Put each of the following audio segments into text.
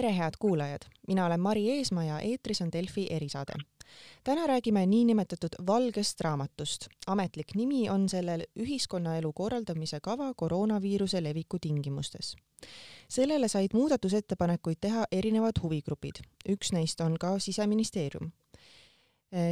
tere, head kuulajad, mina olen Mari Eesmaa ja eetris on Delfi erisaade. täna räägime niinimetatud valgest raamatust. ametlik nimi on sellel ühiskonnaelu korraldamise kava koroonaviiruse leviku tingimustes. sellele said muudatusettepanekuid teha erinevad huvigrupid, üks neist on ka Siseministeerium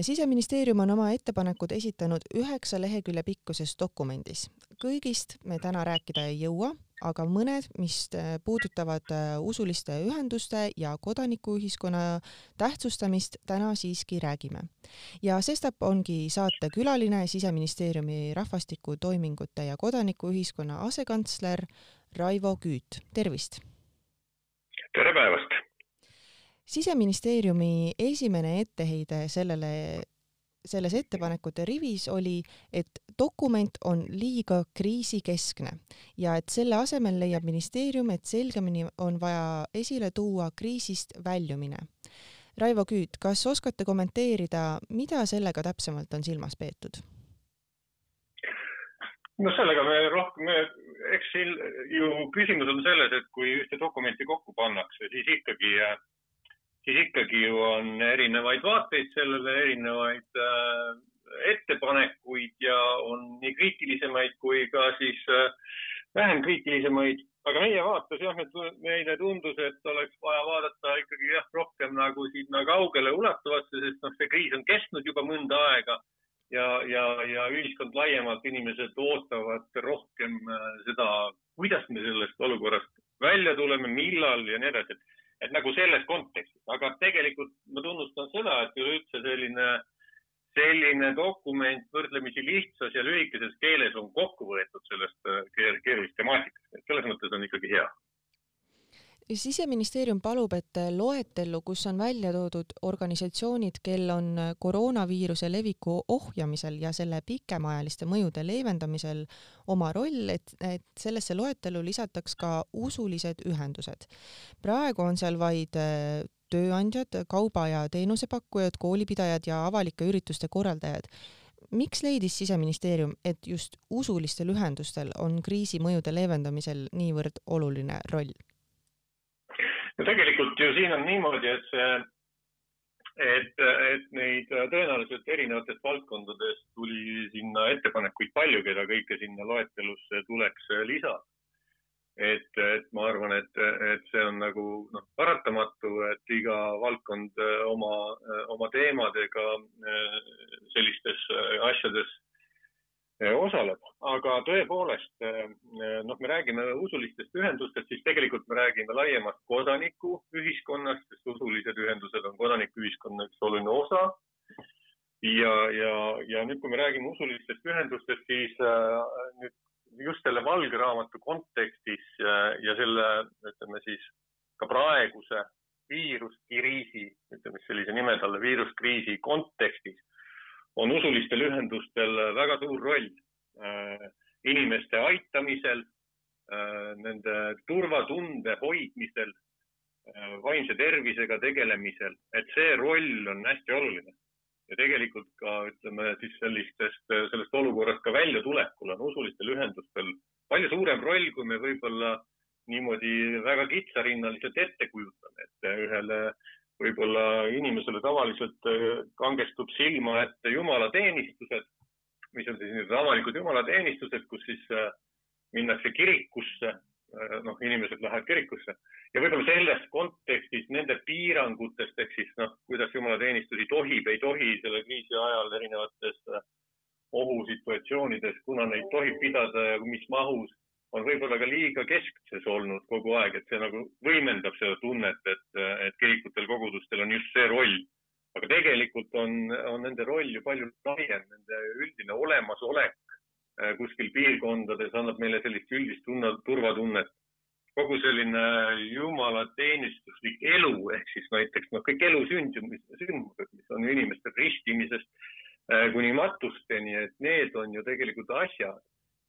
siseministeerium on oma ettepanekud esitanud üheksa lehekülje pikkuses dokumendis. kõigist me täna rääkida ei jõua, aga mõned, mis äh, puudutavad äh, usuliste ühenduste ja kodanikuühiskonna tähtsustamist, täna siiski räägime. ja sestap ongi saate külaline Siseministeeriumi rahvastikutoimingute ja kodanikuühiskonna asekantsler Raivo Küüt, tervist! tere päevast! Siseministeeriumi esimene etteheide sellele selles ettepanekute rivis oli, et dokument on liiga kriisikeskne ja et selle asemel leiab ministeerium, et selgemini on vaja esile tuua kriisist väljumine. Raivo Küüt, kas oskate kommenteerida, mida sellega täpsemalt on silmas peetud? no sellega me rohkem, eks siin ju küsimus on selles, et kui ühte dokumenti kokku pannakse, siis ikkagi äh, siis ikkagi ju on erinevaid vaateid sellele, erinevaid äh, ettepanekuid ja on nii kriitilisemaid kui ka siis äh, vähem kriitilisemaid. aga meie vaates jah, meile tundus, et oleks vaja vaadata ikkagi jah, rohkem nagu sinna kaugele ulatuvasse, sest noh, see kriis on kestnud juba mõnda aega ja, ja, ja ühiskond laiemalt, inimesed ootavad rohkem äh, seda, kuidas me sellest olukorrast välja tuleme, millal ja nii edasi, et et nagu selles kontekstis, aga tegelikult ma tunnustan seda, et üleüldse selline, selline dokument võrdlemisi lihtsas ja lühikeses keeles on kokku võetud sellest äh, keerulisest temaatikast, et selles mõttes on ikkagi hea siseministeerium palub, et loetellu, kus on välja toodud organisatsioonid, kel on koroonaviiruse leviku ohjamisel ja selle pikemaajaliste mõjude leevendamisel oma roll, et, et sellesse loetellu lisataks ka usulised ühendused. praegu on seal vaid äh, tööandjad, kauba- ja teenusepakkujad, koolipidajad ja avalike ürituste korraldajad miks leidis Siseministeerium, et just usulistel ühendustel on kriisi mõjude leevendamisel niivõrd oluline roll? No tegelikult ju siin on niimoodi, et see, et, et neid tõenäoliselt erinevatest valdkondadest tuli sinna ettepanekuid palju, keda kõike sinna loetelusse tuleks lisada. et, et ma arvan, et, et see on nagu noh, paratamatu, et iga valdkond oma, oma teemadega sellistes asjades osaleb, aga tõepoolest eh, noh, me räägime usulistest ühendustest, siis tegelikult me räägime laiemast kodanikuühiskonnast, sest usulised ühendused on kodanikuühiskonna üks oluline osa. ja, ja, ja nüüd, kui me räägime usulistest ühendustest, siis nüüd just selle valge raamatu kontekstis ja selle, ütleme siis ka praeguse viiruskriisi, ütleme sellise nime talle, viiruskriisi kontekstis on usulistel ühendustel väga suur roll äh, inimeste aitamisel, äh, nende turvatunde hoidmisel, äh, vaimse tervisega tegelemisel, et see roll on hästi oluline. ja tegelikult ka ütleme siis sellistest, sellest olukorrast ka väljatulekul on usulistel ühendustel palju suurem roll, kui me võib-olla niimoodi väga kitsarinnaliselt ette kujutame, et ühele võib-olla inimesele tavaliselt äh, kangestub silma ette jumalateenistused, mis on siis need avalikud jumalateenistused, kus siis äh, minnakse kirikusse, äh, noh, inimesed lähevad kirikusse. Ja võib-olla selles kontekstis nende piirangutest ehk siis noh, kuidas jumalateenistusi tohib, ei tohi selle kriisi ajal erinevates ohusituatsioonides, kuna neid tohib pidada ja mis mahus on võib-olla ka liiga keskses olnud kogu aeg, et see nagu võimendab seda tunnet, et, et kirikutel, kogudustel on just see roll. aga tegelikult on, on nende roll ju palju laiem, nende üldine olemasolek äh, kuskil piirkondades annab meile sellist üldist tunne, turvatunnet. kogu selline jumalateenistuslik elu ehk siis näiteks noh, kõik elu sündmused, sündmused, mis on inimestel ristimisest äh, kuni matusteni, et need on ju tegelikult asjad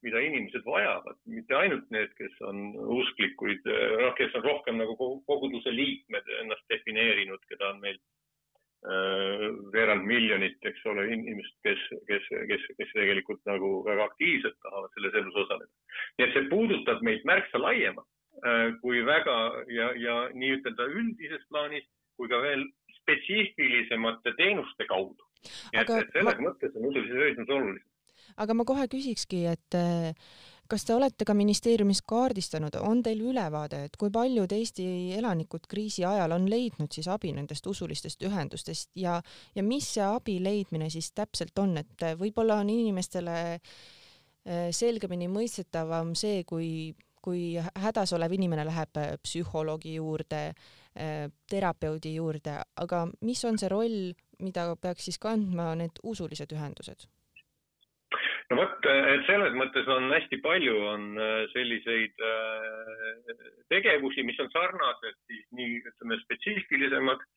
mida inimesed vajavad, mitte ainult need, kes on usklikuid, noh, kes on rohkem nagu koguduse liikmed ennast defineerinud, keda on meil äh, veerand miljonit, eks ole, inimest, kes, kes, kes, kes tegelikult nagu väga aktiivselt tahavad selles elus osaleda. nii et see puudutab meid märksa laiemalt kui väga ja, ja nii-ütelda üldises plaanis kui ka veel spetsiifilisemate teenuste kaudu. nii et, et selles ma... mõttes on usulise ühendus olulised. Aga ma kohe küsikski, et kas te olete ka ministeeriumis kaardistanud, on teil ülevaade, et kui paljud Eesti elanikud kriisi ajal on leidnud siis abi nendest usulistest ühendustest ja, ja mis see abi leidmine siis täpselt on, et võib-olla on inimestele eh, selgemini mõistetavam see, kui, kui hädas olev inimene läheb psühholoogi juurde, eh, terapeudi juurde, aga mis on see roll, mida peaks siis kandma need usulised ühendused? No vot, et selles mõttes on hästi palju, on äh, selliseid äh, tegevusi, mis on sarnased siis nii, ütleme, spetsiifilisemad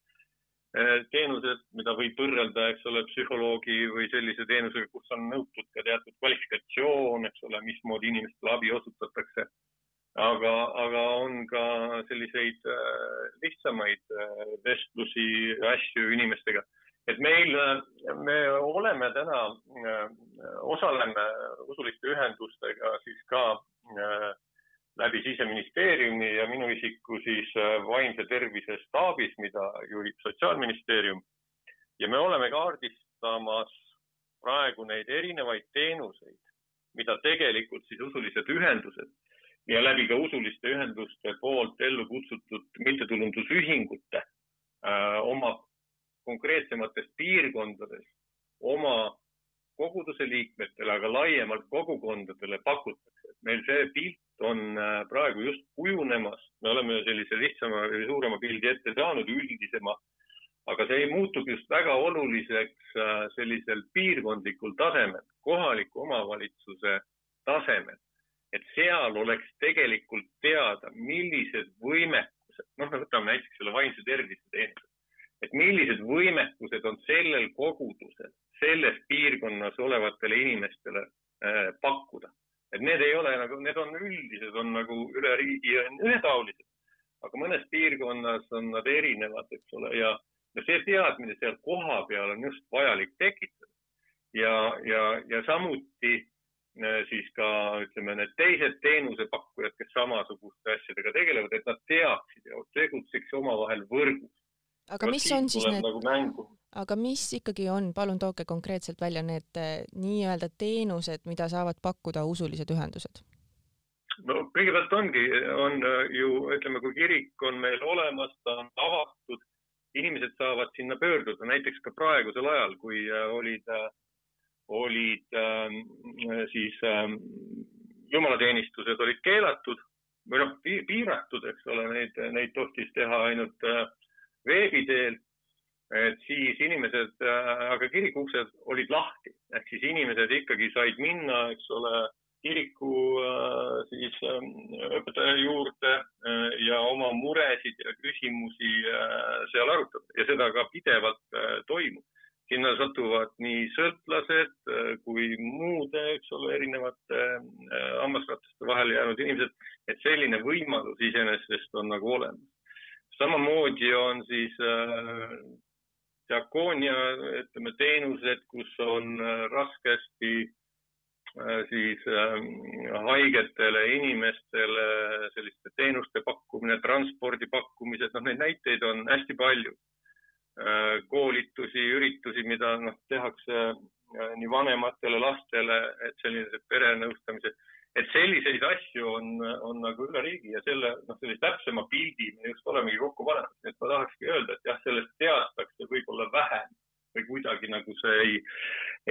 teenused, mida võib võrrelda, eks ole, psühholoogi või sellise teenusega, kus on nõutud ka teatud kvalifikatsioon, eks ole, mismoodi inimestele abi osutatakse. aga, aga on ka selliseid lihtsamaid vestlusi, asju inimestega et meil, me oleme täna, äh, osaleme usuliste ühendustega siis ka äh, läbi siseministeeriumi ja minu isiku siis äh, vaimse tervise staabis, mida juhib Sotsiaalministeerium. ja me oleme kaardistamas praegu neid erinevaid teenuseid, mida tegelikult siis usulised ühendused ja läbi ka usuliste ühenduste poolt ellu kutsutud mittetulundusühingute konkreetsemates piirkondades oma koguduse liikmetele, aga laiemalt kogukondadele pakutakse. meil see pilt on äh, praegu just kujunemas, me oleme sellise lihtsama või suurema pildi ette saanud, üldisema, aga see muutub just väga oluliseks äh, sellisel piirkondlikul tasemel, kohaliku omavalitsuse tasemel, et seal oleks tegelikult teada, millised võimekused, noh, võtame näiteks selle vaimse tervise teenuse et millised võimekused on sellel kogudusel selles piirkonnas olevatele inimestele äh, pakkuda. et need ei ole nagu, need on üldised, on nagu üle riigi ühetaolised, aga mõnes piirkonnas on nad erinevad, eks ole, ja, ja see teadmine seal kohapeal on just vajalik tekitada. ja, ja, ja samuti äh, siis ka ütleme, need teised teenusepakkujad, kes samasuguste asjadega tegelevad, et nad teaksid ja tegutseks omavahel võrgus aga mis on siis need nagu, aga mis ikkagi on, palun tooge konkreetselt välja need eh, nii-öelda teenused, mida saavad pakkuda usulised ühendused? No kõigepealt ongi, on eh, ju ütleme, kui kirik on meil olemas, ta on avatud, inimesed saavad sinna pöörduda, näiteks ka praegusel ajal, kui eh, olid, olid ähm, siis ähm, jumalateenistused olid keelatud või noh, piiratud, eks ole, neid, neid tohtis teha ainult äh, veebi teel, et siis inimesed, äh, aga kiriku uksed olid lahti, ehk siis inimesed ikkagi said minna, eks ole, kiriku äh, siis ähm, õpetaja juurde äh, ja oma muresid ja küsimusi seal arutada ja seda ka pidevalt toimub. sinna satuvad nii sõltlased kui muude, eks ole, erinevate hammasrataste vahele jäänud inimesed, et selline võimalus iseenesest on nagu olemas samamoodi on siis äh, diakoonia, ütleme, teenused, kus on äh, raskesti äh, siis äh, haigetele inimestele selliste teenuste pakkumine, transpordi pakkumised, noh, neid näiteid on hästi palju äh,. koolitusi, üritusi, mida noh, tehakse äh, nii vanematele, lastele, et sellised perenõustamised et selliseid asju on, on nagu üle riigi ja selle, noh, sellise täpsema pildi me just olemegi kokku panenud, et ma tahakski öelda, et jah, sellest teatakse võib-olla vähem või kuidagi nagu see ei,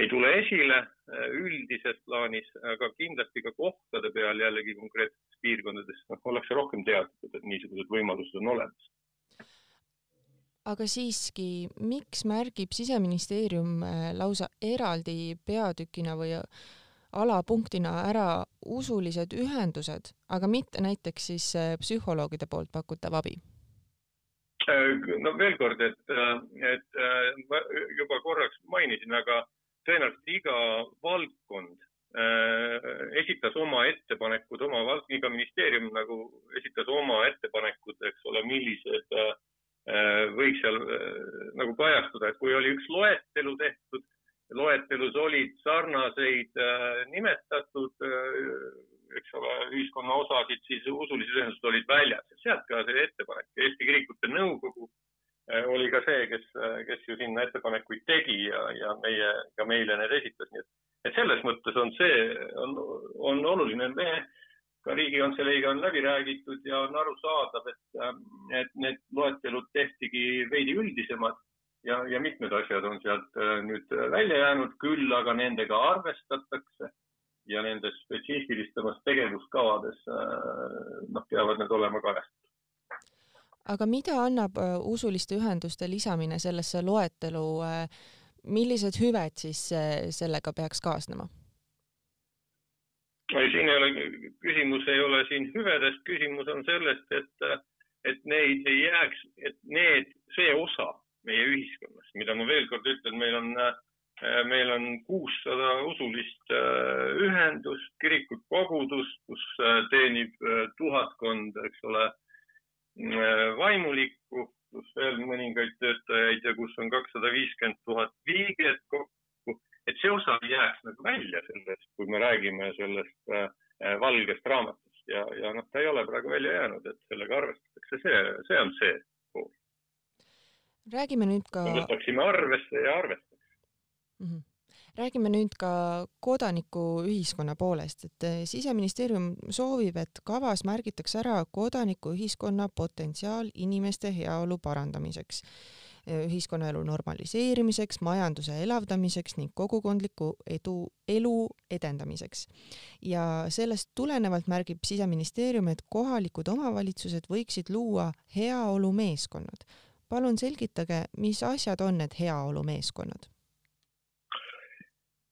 ei tule esile äh, üldises plaanis, aga kindlasti ka kohtade peal jällegi konkreetsetes piirkondades noh, ollakse rohkem teadlikud, et niisugused võimalused on olemas aga siiski, miks märgib Siseministeerium äh, lausa eraldi peatükina või alapunktina ära usulised ühendused, aga mitte näiteks siis äh, psühholoogide poolt pakutav abi? Äh, no veel kord, et, äh, et ma juba korraks mainisin, aga tõenäoliselt iga valdkond esitas oma ettepanekud, oma vald-, iga ministeerium nagu esitas oma ettepanekud, eks ole, millised võiks seal nagu kajastuda, et kui oli üks loetelu tehtud loetelus olid sarnaseid äh, nimetatud äh, eks ole, ühiskonna osasid, siis usulised ühendused olid väljas. sealt ka see ettepanek. Eesti Kirikute Nõukogu oli ka see, kes, kes ju sinna ettepanekuid tegi ja, ja meie, ka meile need esitas, nii et, et selles mõttes on see, on, on oluline. me ka Riigikantseleiga on läbi räägitud ja on arusaadav, et, et need loetelud tehtigi veidi üldisemad ja, ja mitmed asjad on sealt äh, nüüd välja jäänud, küll aga nendega arvestatakse ja nendes spetsiifilisemas tegevuskavades äh, noh, peavad need olema kajastatud. aga mida annab äh, usuliste ühenduste lisamine sellesse loetelu, millised hüved siis sellega peaks kaasnema? ei, siin ei ole, küsimus ei ole siin hüvedest, küsimus on sellest, et, et neid ei jääks, et need, see osa meie ühiskonnast, mida ma veel kord ütlen, meil on, meil on kuussada usulist äh, ühendust, kirikut, kogudust, kus äh, teenib tuhatkond, eks ole, vaimulikku, pluss veel mõningaid töötajaid ja kus on kakssada viiskümmend tuhat liiget kokku et see osa jääks nagu välja sellest, kui me räägime sellest valgest raamatust ja, ja noh, ta ei ole praegu välja jäänud, et sellega arvestatakse, see, see on see pool. räägime nüüd ka. võtaksime arvesse ja arvestaks mm. -hmm räägime nüüd ka kodanikuühiskonna poolest, et äh, siseministeerium soovib, et kavas märgitakse ära kodanikuühiskonna potentsiaal inimeste heaolu parandamiseks ühiskonnaelu normaliseerimiseks, majanduse elavdamiseks ning kogukondliku edu, elu edendamiseks. ja sellest tulenevalt märgib Siseministeerium, et kohalikud omavalitsused võiksid luua heaolumeeskonnad. palun selgitage, mis asjad on need heaolumeeskonnad?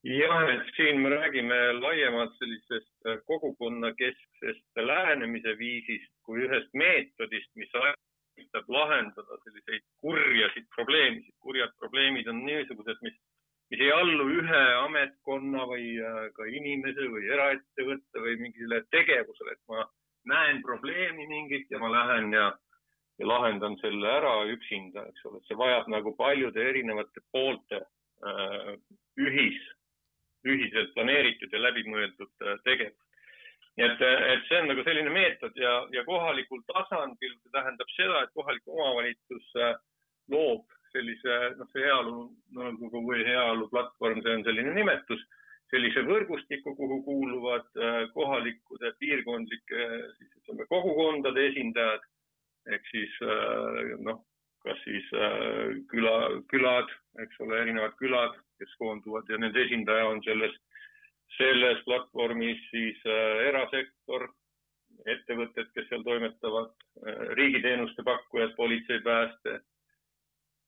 Jah, et siin me räägime laiemalt sellisest kogukonnakesksest lähenemise viisist kui ühest meetodist, mis aitab lahendada selliseid kurjasid probleemisid. kurjad probleemid on niisugused, mis, mis ei allu ühe ametkonna või äh, ka inimese või eraettevõtte või mingile tegevusele, et ma näen probleemi mingit ja ma lähen ja, ja lahendan selle ära üksinda, eks ole, see vajab nagu paljude erinevate poolte äh, ühis, ühiselt planeeritud ja läbimõeldud äh, tegevust nii et, et see on nagu selline meetod ja, ja kohalikul tasandil see tähendab seda, et kohalik omavalitsus äh, loob sellise, noh, see heaolu nõukogu või heaolu platvorm, see on selline nimetus, sellise võrgustiku, kuhu kuuluvad äh, kohalikud piirkondlike siis ütleme kogukondade esindajad. Ehk siis äh, noh, kas siis küla, külad, eks ole, erinevad külad, kes koonduvad ja nende esindaja on selles selles platvormis siis äh, erasektor, ettevõtted, kes seal toimetavad, äh, riigiteenuste pakkujad, politsei, pääste.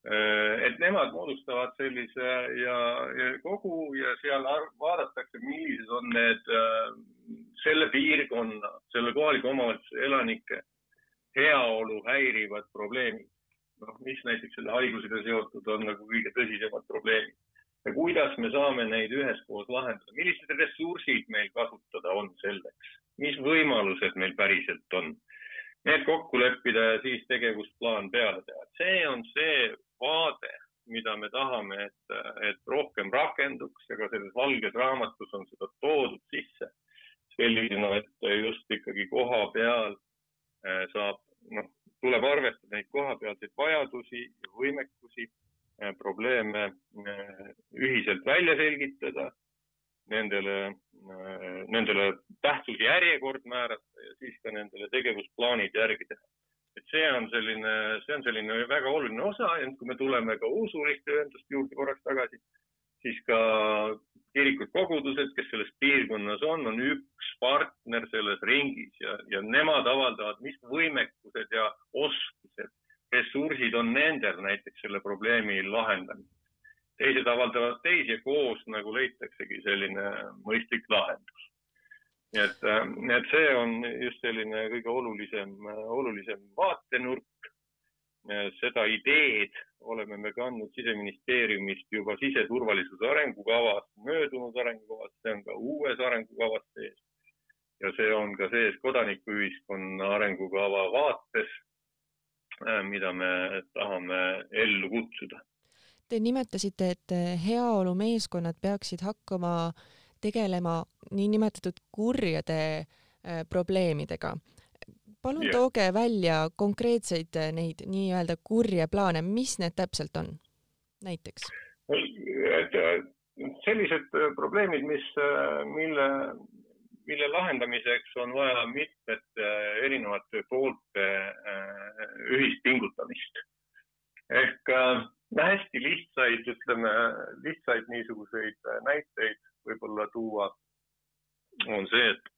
Äh, et nemad moodustavad sellise ja, ja kogu ja seal vaadatakse, millised on need selle piirkonna, selle kohaliku omavalitsuse elanike heaolu häirivad probleemid. Noh, mis näiteks selle haigusega seotud on nagu kõige tõsisemad probleemid? Ja kuidas me saame neid üheskoos lahendada, millised ressursid meil kasutada on selleks, mis võimalused meil päriselt on. Need kokku leppida ja siis tegevusplaan peale teha, see on see vaade, mida me tahame, et, et rohkem rakenduks ja ka selles valges raamatus on seda toodud sisse. Sellisena, et just ikkagi koha peal eh, saab, noh, tuleb arvestada neid kohapealseid vajadusi ja võimekusi Äh, probleeme äh, ühiselt välja selgitada, nendele, äh, nendele tähtsuse järjekord määrata ja siis ka nendele tegevusplaanid järgi teha. et see on selline, see on selline väga oluline osa ja kui me tuleme ka usuliste ühenduste juurde korraks tagasi, siis ka kirikud, kogudused, kes selles piirkonnas on, on üks partner selles ringis ja, ja nemad avaldavad, mis võimekused ja oskused ressursid on nendel näiteks selle probleemi lahendamiseks. teised avaldavad teisi ja koos nagu leitaksegi selline mõistlik lahendus. nii et, äh, et see on just selline kõige olulisem, olulisem vaatenurk. Seda ideed oleme me kandnud siseministeeriumist juba siseturvalisuse arengukavas, möödunud arengukavas, see on ka uues arengukavas sees ja see on ka sees kodanikuühiskonna arengukava vaates Äh, mida me tahame ellu kutsuda. Te nimetasite, et heaolumeeskonnad peaksid hakkama tegelema niinimetatud kurjade probleemidega. Palun yeah. tooge välja konkreetseid neid nii-öelda kurje plaane, mis need täpselt on, näiteks? sellised probleemid, mis, mille mille lahendamiseks on vaja mitmete erinevate poolte äh, ühist pingutamist. ehk hästi lihtsaid, ütleme, lihtsaid niisuguseid näiteid võib-olla tuua on see, et,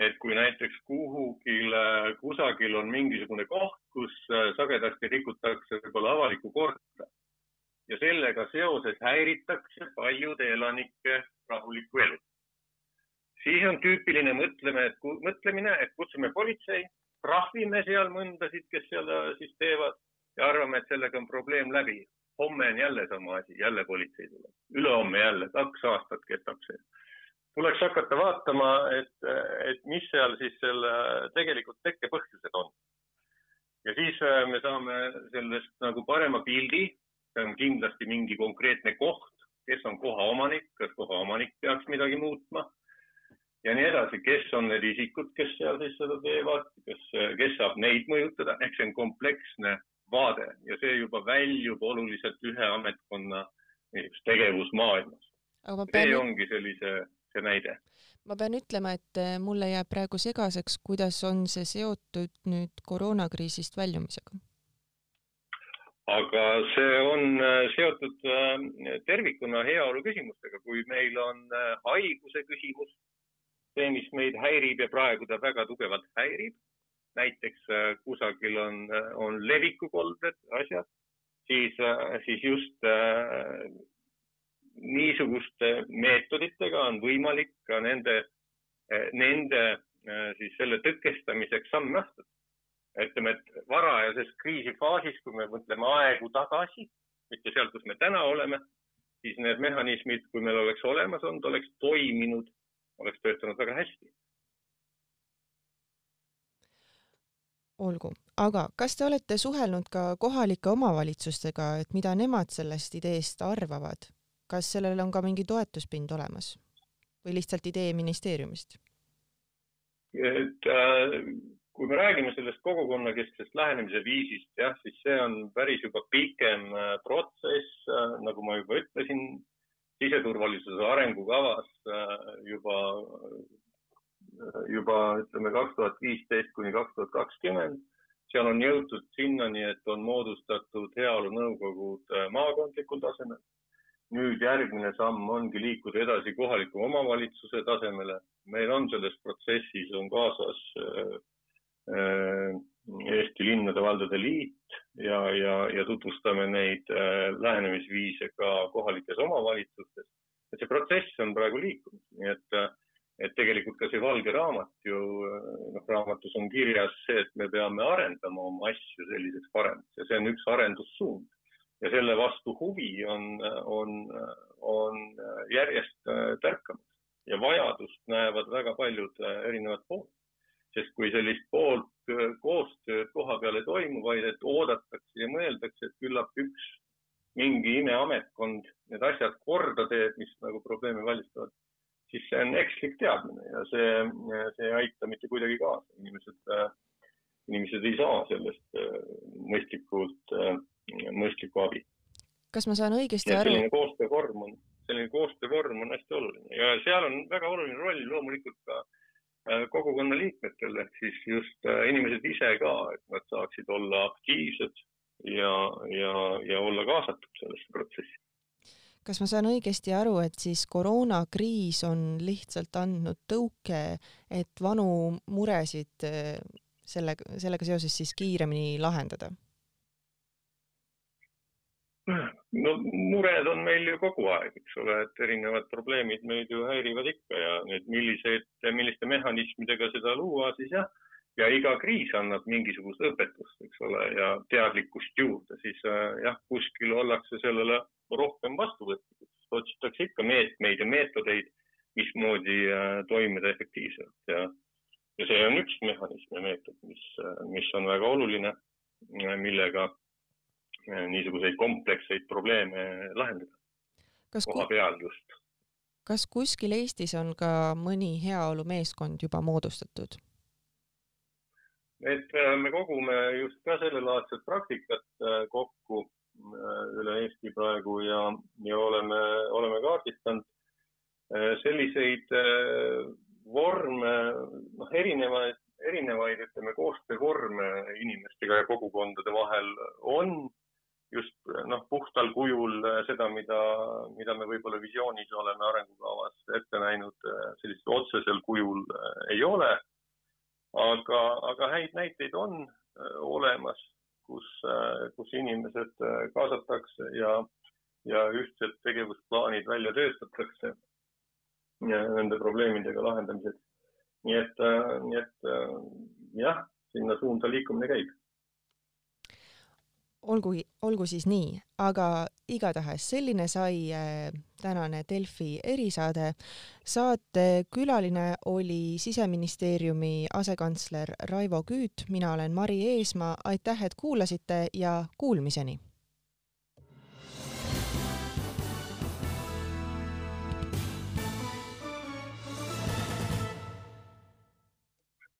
et kui näiteks kuhugile, kusagil on mingisugune koht, kus äh, sagedasti rikutakse võib-olla avalikku korda ja sellega seoses häiritakse paljude elanike rahulikku elu siis on tüüpiline mõtleme, et mõtlemine, et kutsume politsei, trahvime seal mõndasid, kes seal siis teevad ja arvame, et sellega on probleem läbi. homme on jälle sama asi, jälle politsei tuleb, ülehomme jälle, kaks aastat kestab see. tuleks hakata vaatama, et, seal siis selle tegelikult tekkepõhjused on. ja siis äh, me saame sellest nagu parema pildi, see on kindlasti mingi konkreetne koht, kes on koha omanik, kas koha omanik peaks midagi muutma ja nii edasi, kes on need isikud, kes seal siis seda teevad, kes, kes saab neid mõjutada, ehk see on kompleksne vaade ja see juba väljub oluliselt ühe ametkonna tegevusmaailmas. See ongi sellise, see näide. Ma pean ütlema, et eh, mulle jääb praegu segaseks, kuidas on see seotud nüüd koroonakriisist väljumisega? aga see on eh, seotud eh, tervikuna heaolu küsimustega, kui meil on haiguse küsimus see, mis meid häirib ja praegu ta väga tugevalt häirib, näiteks äh, kusagil on, äh, on levikukolded, asjad, siis, äh, siis just äh, niisuguste meetoditega on võimalik ka nende, nende siis selle tõkestamiseks samme astuda. ütleme, et varajases kriisifaasis, kui me mõtleme aegu tagasi, mitte seal, kus me täna oleme, siis need mehhanismid, kui meil oleks olemas olnud, oleks toiminud oleks töötanud väga hästi. olgu, aga kas te olete suhelnud ka kohalike omavalitsustega, et mida nemad sellest ideest arvavad? Kas sellel on ka mingi toetuspind olemas või lihtsalt idee ministeeriumist? et äh, kui me räägime sellest kogukonnakesksest lähenemise viisist, jah, siis see on päris juba pikem äh, protsess äh,, nagu ma juba ütlesin, siseturvalisuse arengukavas äh, juba, juba ütleme kaks tuhat viisteist kuni kaks tuhat kakskümmend. seal on jõutud sinnani, et on moodustatud heaolunõukogud äh, maakondlikul tasemel. Nüüd järgmine samm ongi liikuda edasi kohaliku omavalitsuse tasemele. meil on selles protsessis on kaasas Eesti Linnade-Valdade Liit ja, ja, ja tutvustame neid äh, lähenemisviise ka kohalikes omavalitsustes. et see protsess on praegu liikunud, nii et, äh, et tegelikult ka see valge raamat ju, äh, noh, raamatus on kirjas see, et me peame arendama oma asju selliseks paremaks ja see on üks arendussuund. Ja selle vastu huvi on, on, on järjest tärkamas ja vajadust näevad väga paljud erinevad pooled sest kui sellist poolt koostööd koha peal ei toimu, vaid et oodatakse ja mõeldakse, et küllap üks mingi imeametkond need asjad korda teeb, mis nagu probleeme valmistavad, siis see on ekslik teadmine ja see, see ei aita mitte kuidagi kaasa. inimesed, inimesed ei saa sellest mõistlikult, mõistlikku abi. kas ma saan õigesti aru? selline koostöövorm on, selline koostöövorm on hästi oluline ja seal on väga oluline roll loomulikult ka äh, kogukonna liikmetel ehk siis just äh, inimesed ise ka, et nad saaksid olla aktiivsed ja, ja, ja olla kaasatud sellesse protsessi. kas ma saan õigesti aru, et siis koroonakriis on lihtsalt andnud tõuke, et vanu muresid äh, sellega, sellega seoses siis kiiremini lahendada? No mured on meil ju kogu aeg, eks ole, et erinevad probleemid meid ju häirivad ikka ja need, milliseid, milliste mehhanismidega seda luua, siis jah, ja iga kriis annab mingisugust õpetust, eks ole, ja teadlikkust juurde, siis äh, jah, kuskil ollakse sellele rohkem vastuvõtlikud, otsitakse ikka meetmeid ja meetodeid, mismoodi äh, toimida efektiivselt ja, ja see on üks mehhanism ja meetod, mis, äh, mis on väga oluline, millega niisuguseid kompleksseid probleeme lahendada. koha peal just. kas kuskil Eestis on ka mõni heaolumeeskond juba moodustatud? et äh, me kogume just ka sellelaadset praktikat äh, kokku äh, üle Eesti praegu ja, ja oleme, oleme kaardistanud selliseid vorme, noh, erinevaid, erinevaid, ütleme, koostöövorme inimestega ja kogukondade vahel on just noh, puhtal kujul seda, mida, mida me võib-olla visioonis oleme arengukavas ette näinud, sellisel otsesel kujul ei ole aga, aga häid näiteid on äh, olemas, kus, äh, kus inimesed äh, kaasatakse ja, ja ühtsed tegevusplaanid välja töötatakse nende probleemidega lahendamiseks. nii et, nii et jah, sinna suunda liikumine käib olgu, olgu siis nii, aga igatahes selline sai äh, tänane Delfi erisaade. saate külaline oli siseministeeriumi asekantsler Raivo Küüt, mina olen Mari Eesmaa, aitäh, et kuulasite ja kuulmiseni